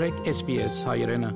մտրեք SPS հայրենը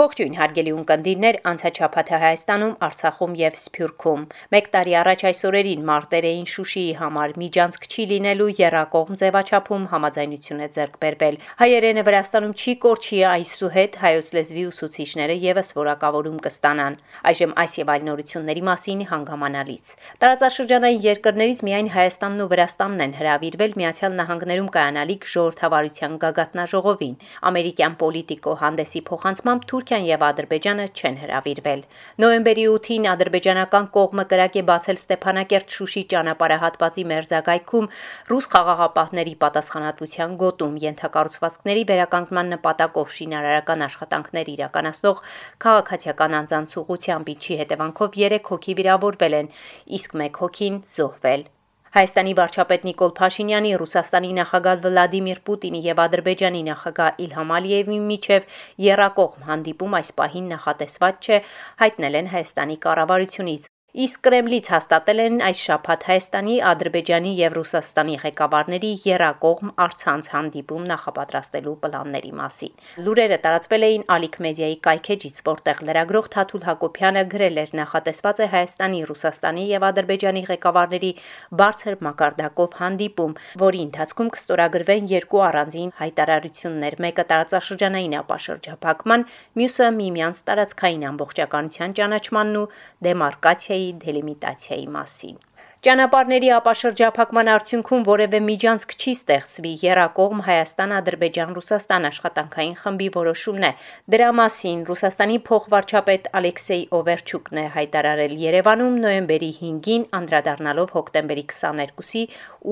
Ողջույն հարգելի ունկնդիրներ, անցաչափաթը Հայաստանում, Արցախում եւ Սփյուռքում։ 1 տարի առաջ այս օրերին մարտեր էին Շուշիի համար միջանցք չի լինելու երակողմ ձևաչափում համաձայնություն է ձեռք բերվել։ Հայերենը Վրաստանում չի կորչի այսուհետ հայոց լեզվի ուսուցիչները եւս որակավորում կստանան։ Այժմ այս եւ այլ նորությունների մասին հանգամանալից։ Տարածաշրջանային երկրներից միայն Հայաստանն ու Վրաստանն են հրավիրվել Միացյալ Նահանգներում կայանալիք ժողովրդավարության գագաթնաժողովին։ Ամերիկյան պոլիտիկո հանդեսի փոխանցմամբ Թուրք Թուրքիան եւ Ադրբեջանը չեն հրավիրվել։ Նոյեմբերի 8-ին ադրբեջանական կողմը կրակ է բացել Ստեփանակերտ-Շուշի ճանապարհահատվածի մերձակայքում ռուս խաղաղապահների պատասխանատվության գոտում ենթակառուցվածքների վերականգնման նպատակով շինարարական աշխատանքներ իրականացնող քաղաքացիական անձանց ուղղությամբ ինչի հետևանքով 3 հոգի վիրավորվել են, իսկ 1 հոգին զոհվել։ Հայաստանի վարչապետ Նիկոլ Փաշինյանի, Ռուսաստանի նախագահ Վլադիմիր Պուտինի եւ Ադրբեջանի նախագահ Իլհամ Ալիևի միջև երակողմ հանդիպում այս պահին նախատեսված չէ, հայտնել են Հայաստանի կառավարությունից։ Իսկ Կրեմլից հաստատել են այս շաբաթ Հայաստանի, Ադրբեջանի եւ Ռուսաստանի ղեկավարների երակողմ արցանց հանդիպում նախապատրաստելու պլանների մասին։ Լուրերը տարածվել էին Ալիք մեդիայի կայքեջից, որտեղ լրագրող Թաթուլ Հակոբյանը գրել էր. Նախատեսված է Հայաստանի, Ռուսաստանի եւ Ադրբեջանի ղեկավարների բարձր մակարդակով հանդիպում, որի ընթացքում կստորագրվեն երկու առանձին հայտարարություններ՝ մեկը տարածաշրջանային ապաշրջափակման, մյուսը միմյանց տարածքային ամբողջականության ճանաչմանն ու դեմարկացիայի դեպքերի դելիմիտացիայի մասին։ Ճանապարհների ապաշրջափակման արդյունքում որևէ միջանցք չի ստեղծվի Երակողմ Հայաստան-Ադրբեջան-Ռուսաստան աշխատանքային խմբի որոշումն է։ Դրա մասին Ռուսաստանի փոխվարչապետ Ալեքսեյ Օվերչուկն է հայտարարել Երևանում նոյեմբերի 5-ին անդրադառնալով հոկտեմբերի 22-ի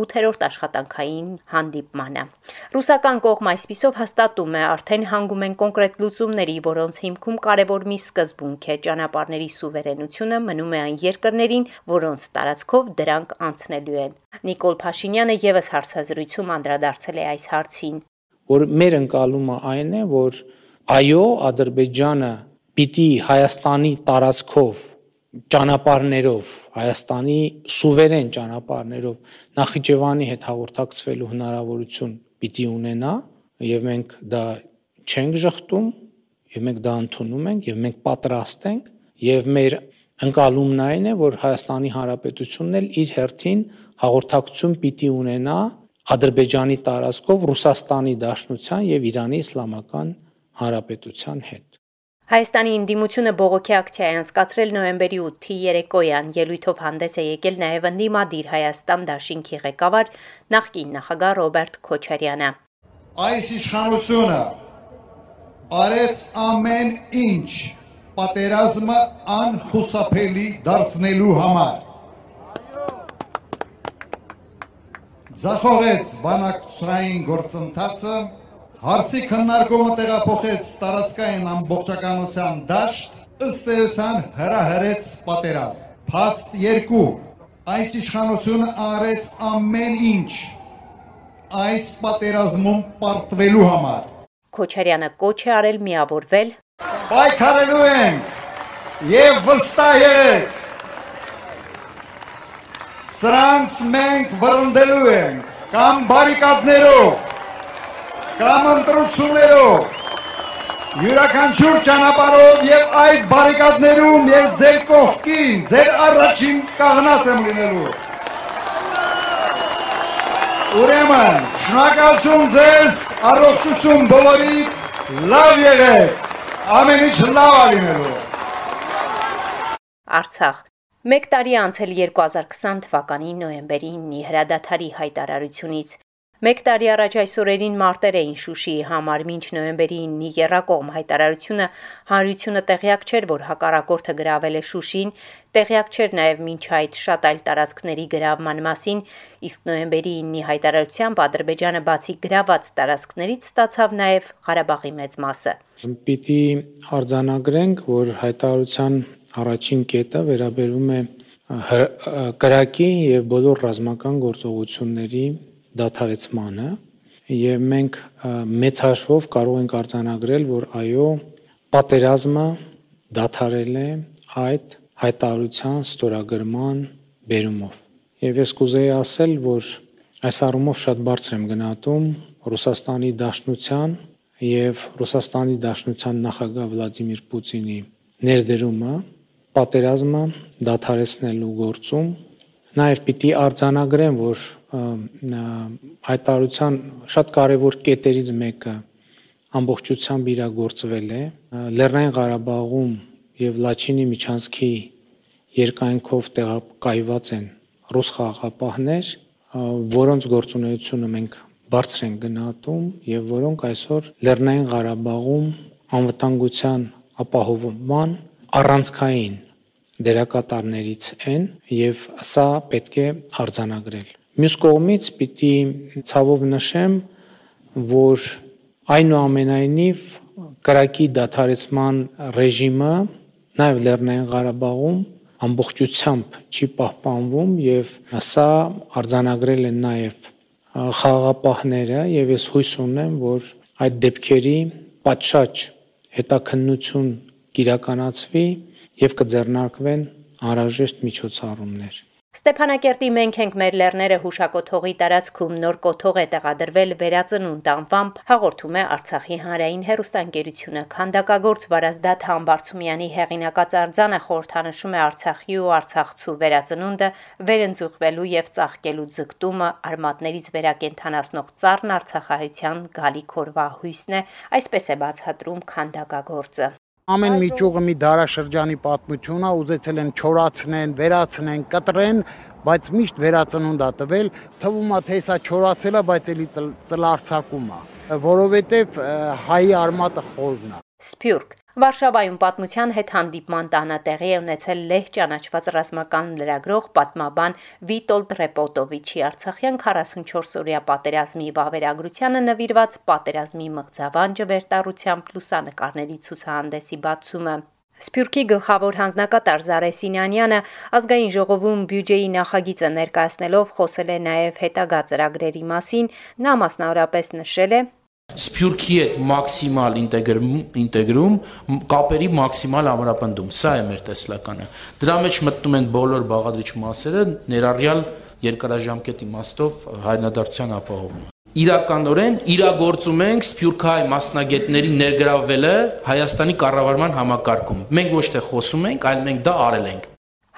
8-րդ աշխատանքային հանդիպմանը։ Ռուսական կողմը այսպիսով հաստատում է, արդեն հանգում են կոնկրետ լուծումների, որոնց հիմքում կարևոր մի սկզբունք է ճանապարհների սուվերենությունը մնում է այն երկրներին, որոնց տարածքով դրանք անցնելու են։ Նիկոլ Փաշինյանը եւս հարցազրույցում անդրադարձել է այս հարցին։ Որ մեր ընկալումը այն է, որ այո, Ադրբեջանը պիտի Հայաստանի տարածքով ճանապարհներով Հայաստանի սուվերեն ճանապարհներով Նախիջևանի հետ հաղորդակցվելու հնարավորություն պիտի ունենա եւ մենք դա չենք շղթում եւ մենք դա ընդունում ենք եւ մենք պատրաստ ենք եւ մեր Ընկալումն այն է, որ Հայաստանի Հանրապետությունն էլ իր հերթին հաղորդակցություն պիտի ունենա Ադրբեջանի տարածքով Ռուսաստանի Դաշնության եւ Իրանի Իսլամական Հանրապետության հետ։ Հայաստանի ինդիմությունը բողոքի ակցիա է անցկացրել նոյեմբերի 8-ի երեկոյան։ Ելույթով հանդես է եկել նաև ընդդիմադիր Հայաստան Դաշինքի ղեկավար նախկին նախագահ Ռոբերտ Քոչարյանը։ Այս իշխանությունը արեց ամեն ինչ պատերազմը անխուսափելի դարձնելու համար։ Ձախողեց բանակցային գործընթացը, հարցի քննարկումը տեղափոխեց տարածքային ամբողջականության դաշտ, ըստ էության հրահրեց պատերազմ։ Փաստ 2 այս իշխանությունը արեց ամեն ինչ այս պատերազմում պարտվելու համար։ Քոչարյանը կոչ է արել միավորվել պայքարելու ենք եւ վստահ եղեք սրանց մենք վրընդելու ենք կամ բարիկադներով կամ ընտրություններով յուրաքանչյուր ճանապարհով եւ այդ բարիկադներում ես ձեր կողքին ձեր առաջին կաղնած եմ լինելու Ուրեմն, շնորհակալություն ձեզ, առողջություն բոլորի, լավ եղեք ամեն ինչ լավ ալինելու։ Արցախ. Մեկ տարի անցել 2020 թվականի նոյեմբերի 9-ի հրադադարի հայտարարությունից Մեկ տարի առաջ այս օրերին մարտեր էին Շուշիի համար մինչ նոյեմբերի 9-ի երակողմ հայտարարությունը հանրությունը տեղյակ չէր, որ հակառակորդը գրավել է Շուշին, տեղյակ չէր նաև մինչ այդ շատ այլ տարածքների գրավման մասին, իսկ նոյեմբերի 9-ի հայտարարությամբ Ադրբեջանը բացի գրաված տարածքներից ստացավ նաև Ղարաբաղի մեծ մասը։ Պիտի արձանագրենք, որ հայտարարության առաջին կետը վերաբերում է կրակի եւ բոլոր ռազմական գործողությունների դադարեցմանը եւ մենք մեծ հաշվով կարող ենք արձանագրել, որ այո, պատերազմը դադարել է այդ հայտարարության ստորագրման բերումով։ Եվ ես կուզեի ասել, որ Այս առումով շատ բարձր եմ գնահատում Ռուսաստանի Դաշնության եւ Ռուսաստանի Դաշնության նախագահ Վլադիմիր Պուտինի ներդրումը պատերազմը դադարեցնելու գործում նաև պիտի արձանագրեմ, որ հայտարարության շատ կարևոր կետերից մեկը ամբողջությամբ իրագործվել է Լեռնային Ղարաբաղում եւ Լաչինի միջանցքի երկայնքով տեղակայված են ռուս խաղաղապահներ, որոնց գործունեությունը մենք բարձր են գնահատում եւ որոնք այսօր Լեռնային Ղարաբաղում անվտանգության ապահովման առանցքային դերակատարներից են եւ սա պետք է արձանագրել։ Մյուս կողմից պիտի ցավով նշեմ, որ այնուամենայնիվ կրակի դադարեցման ռեժիմը նաեւ Լեռնային Ղարաբաղում ամբողջությամբ չի պահպանվում եւ սա արձանագրել են նաեւ խաղաղապահները եւ ես հույս ունեմ, որ այդ դեպքերի պատշաճ հետաքննություն կիրականացվի եւ կձեռնարկվեն անհրաժեշտ միջոցառումներ։ Ստեփանակերտի մենք ենք մեր լեռները հուշակոթողի տարածքում նոր կոթող է տեղադրվել վերածնունդ անվամբ հաղորդում է Արցախի հանրային հերոստանգերությունը քանդակագործ Վարազդատ Համբարձումյանի հեղինակած արձանը խորհրդանշում է Արցախի ու Արցախցու վերածնունդը վերընձուղվելու եւ ծաղկելու ձգտումը արմատներից վերակենթանացնող ծառն Արցախահայության գալի քորվա հույսն է այսպես է բացատրում քանդակագործը Ամեն մի ճյուղը մի դարաշրջանի պատմություն է, ուզեցել են չորացնեն, վերացնեն, կտրեն, բայց միշտ վերածնունդ է տվել, թվում է թե սա չորացել է, բայց էլի ծլարցակում է, որովհետև հայի արմատը խորն է։ Սփյուռք Վարշավայում պատմության հետ հանդիպման տանը տեղի է ունեցել լեհ ճանաչված ռազմական լրագրող պատմաբան Վիտոլդ Ռեպոտովիչի Արցախյան 44-օրյա պատերազմի վավերագրությանը նվիրված պատերազմի մղձավանջը վերտարությամբ լուսանկարների ցուցահանդեսի բացումը։ Սփյուռքի գլխավոր հանձնակատար Զարե Սինյանյանը ազգային ժողովում բյուջեի նախագիծը ներկայացնելով խոսել է նաև հետագա ծրագրերի մասին, նա մասնավորապես նշել է, Սփյուռքի հետ մաքսիմալ ինտեգրում, ինտեգրում կապերի մաքսիմալ ամրապնդում։ Սա է մեր տեսլականը։ Դրա մեջ մտնում են բոլոր բաղադրիչ մասերը, ներառյալ երկարաժամկետ իմաստով հայրենադարձության ապահովումը։ Իրականորեն իրագործում ենք Սփյուռքահայ մասնագետների ներգրավվելը Հայաստանի կառավարման համակարգում։ Մենք ոչ թե խոսում ենք, այլ մենք դա արել ենք։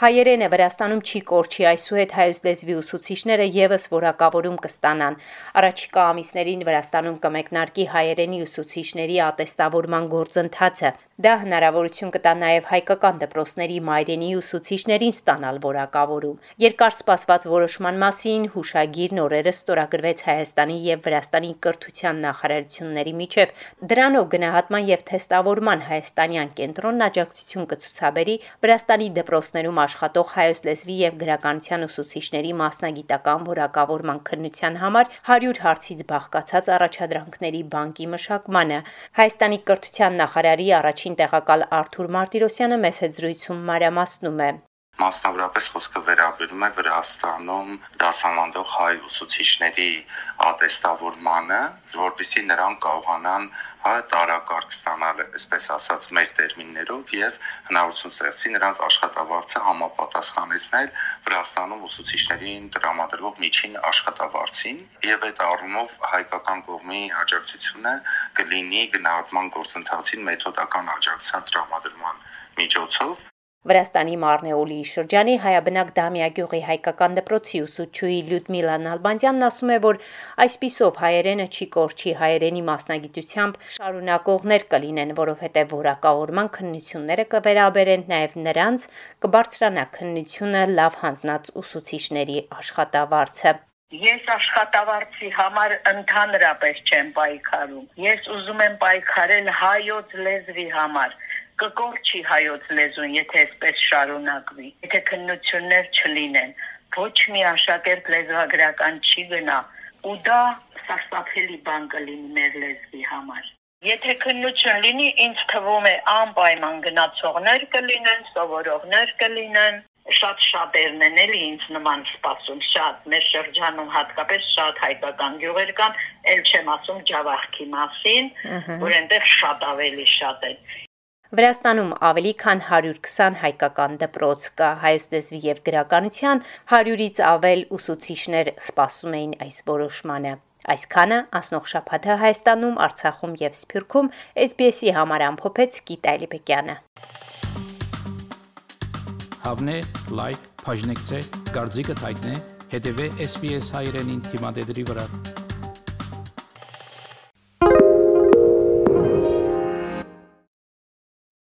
Հայերենը Վրաստանում չի կորչի այսուհետ հայոց լեզվի ուսուցիչները եւս որակավորում կստանան։ Առաջիկա ամիսներին Վրաստանում կմեկնարկի հայերենի ուսուցիչների ատեստավորման գործընթացը։ Դա հնարավորություն կտա նաև հայկական դպրոցների մայրենի ուսուցիչներին ստանալ որակավորում։ Երկար սպասված որոշման մասին հուշագիր նորերը ստորագրվեց Հայաստանի եւ Վրաստանի կրթության նախարարությունների միջև։ Դրանով գնահատման եւ թեստավորման հայաստանյան կենտրոնն աջակցություն կցուցաբերի Վրաստանի դպրոցներում աշխատող հայոց լեզվի եւ գրականության ուսուցիչների մասնագիտական որակավորման քննության համար 100 հարցից բաղկացած առաջադրանքների բանկի մշակմանը։ Հայաստանի կրթության նախարարի առաջին տեղակալ Արթուր Մարտիրոսյանը մեծ հեծրույթում մանրամասնում է Մասնավորապես խոսքը վերաբերում է Վրաստանում դասավանդող հայ ուսուցիչների ատեստավորմանը, որովհետեւ նրանք կարողանան հա տարակարգ ստանալ, այսպես ասած, մեր տերմիններով եւ հնարավորություն ստեղծվի նրանց աշխատավարձը համապատասխանեցնել Վրաստանում ուսուցիչներին տրամադրվող միջին աշխատավարձին եւ այդ առումով հայկական կողմի աջակցությունը կլինի գնահատման գործընթացին մեթոդական աջակցության տրամադրման միջոցով Վրաստանի Մարնեոլիի շրջանի հայաբնակ Դամիա գյուղի հայկական դպրոցի ուսուցչուհի Լյուդմիլա Նալբանդյանն ասում է, որ այսպիսով հայերենը չի կորչի հայերենի մասնագիտությամբ շարունակողներ կլինեն, որովհետև որակավորման քննությունները կվերաբերեն նաև նրանց, կբարձրանա քննությունը լավ հանձնած ուսուցիչների աշխատավարձը։ Ես աշխատավարձի համար ընդհանրապես չեմ պայքարում։ Ես ուզում եմ պայքարել հայոց լեզվի համար կկորչի հայոց լեզուն, եթե այսպես շարունակվի։ Եթե քննություններ չլինեն, ոչ մի աշակերտ լեզվագրական չի գնա, ու դա սարսափելի բան կլինի մեր լեզվի համար։ Եթե քննություն լինի, ինձ թվում է անպայման գնացողներ կլինեն, սովորողներ կլինեն, շատ շատերն են էլի ինձ նման սպասում, շատ մեր շրջանում հատկապես շատ հայկական գյուղեր կան, ել չեմ ասում Ջավախքի մասին, որ այնտեղ շատ ավելի շատ են։ Վրաստանում ավելի քան 120 հայկական դպրոց կա հայոց լեզվի եւ գրականության 100-ից ավել ուսուցիչներ սպասում էին այս որոշմանը։ Այսքանը ասնող շփաթը Հայաստանում, Արցախում եւ Սփյուռքում SBS-ի համար ամփոփեց Գիտ Այլիբեկյանը։ Հավնե, լայք, բաժնեկցե, դարձիկը թայտնե, հետեւե SBS հայրենին թիմադեդի վրա։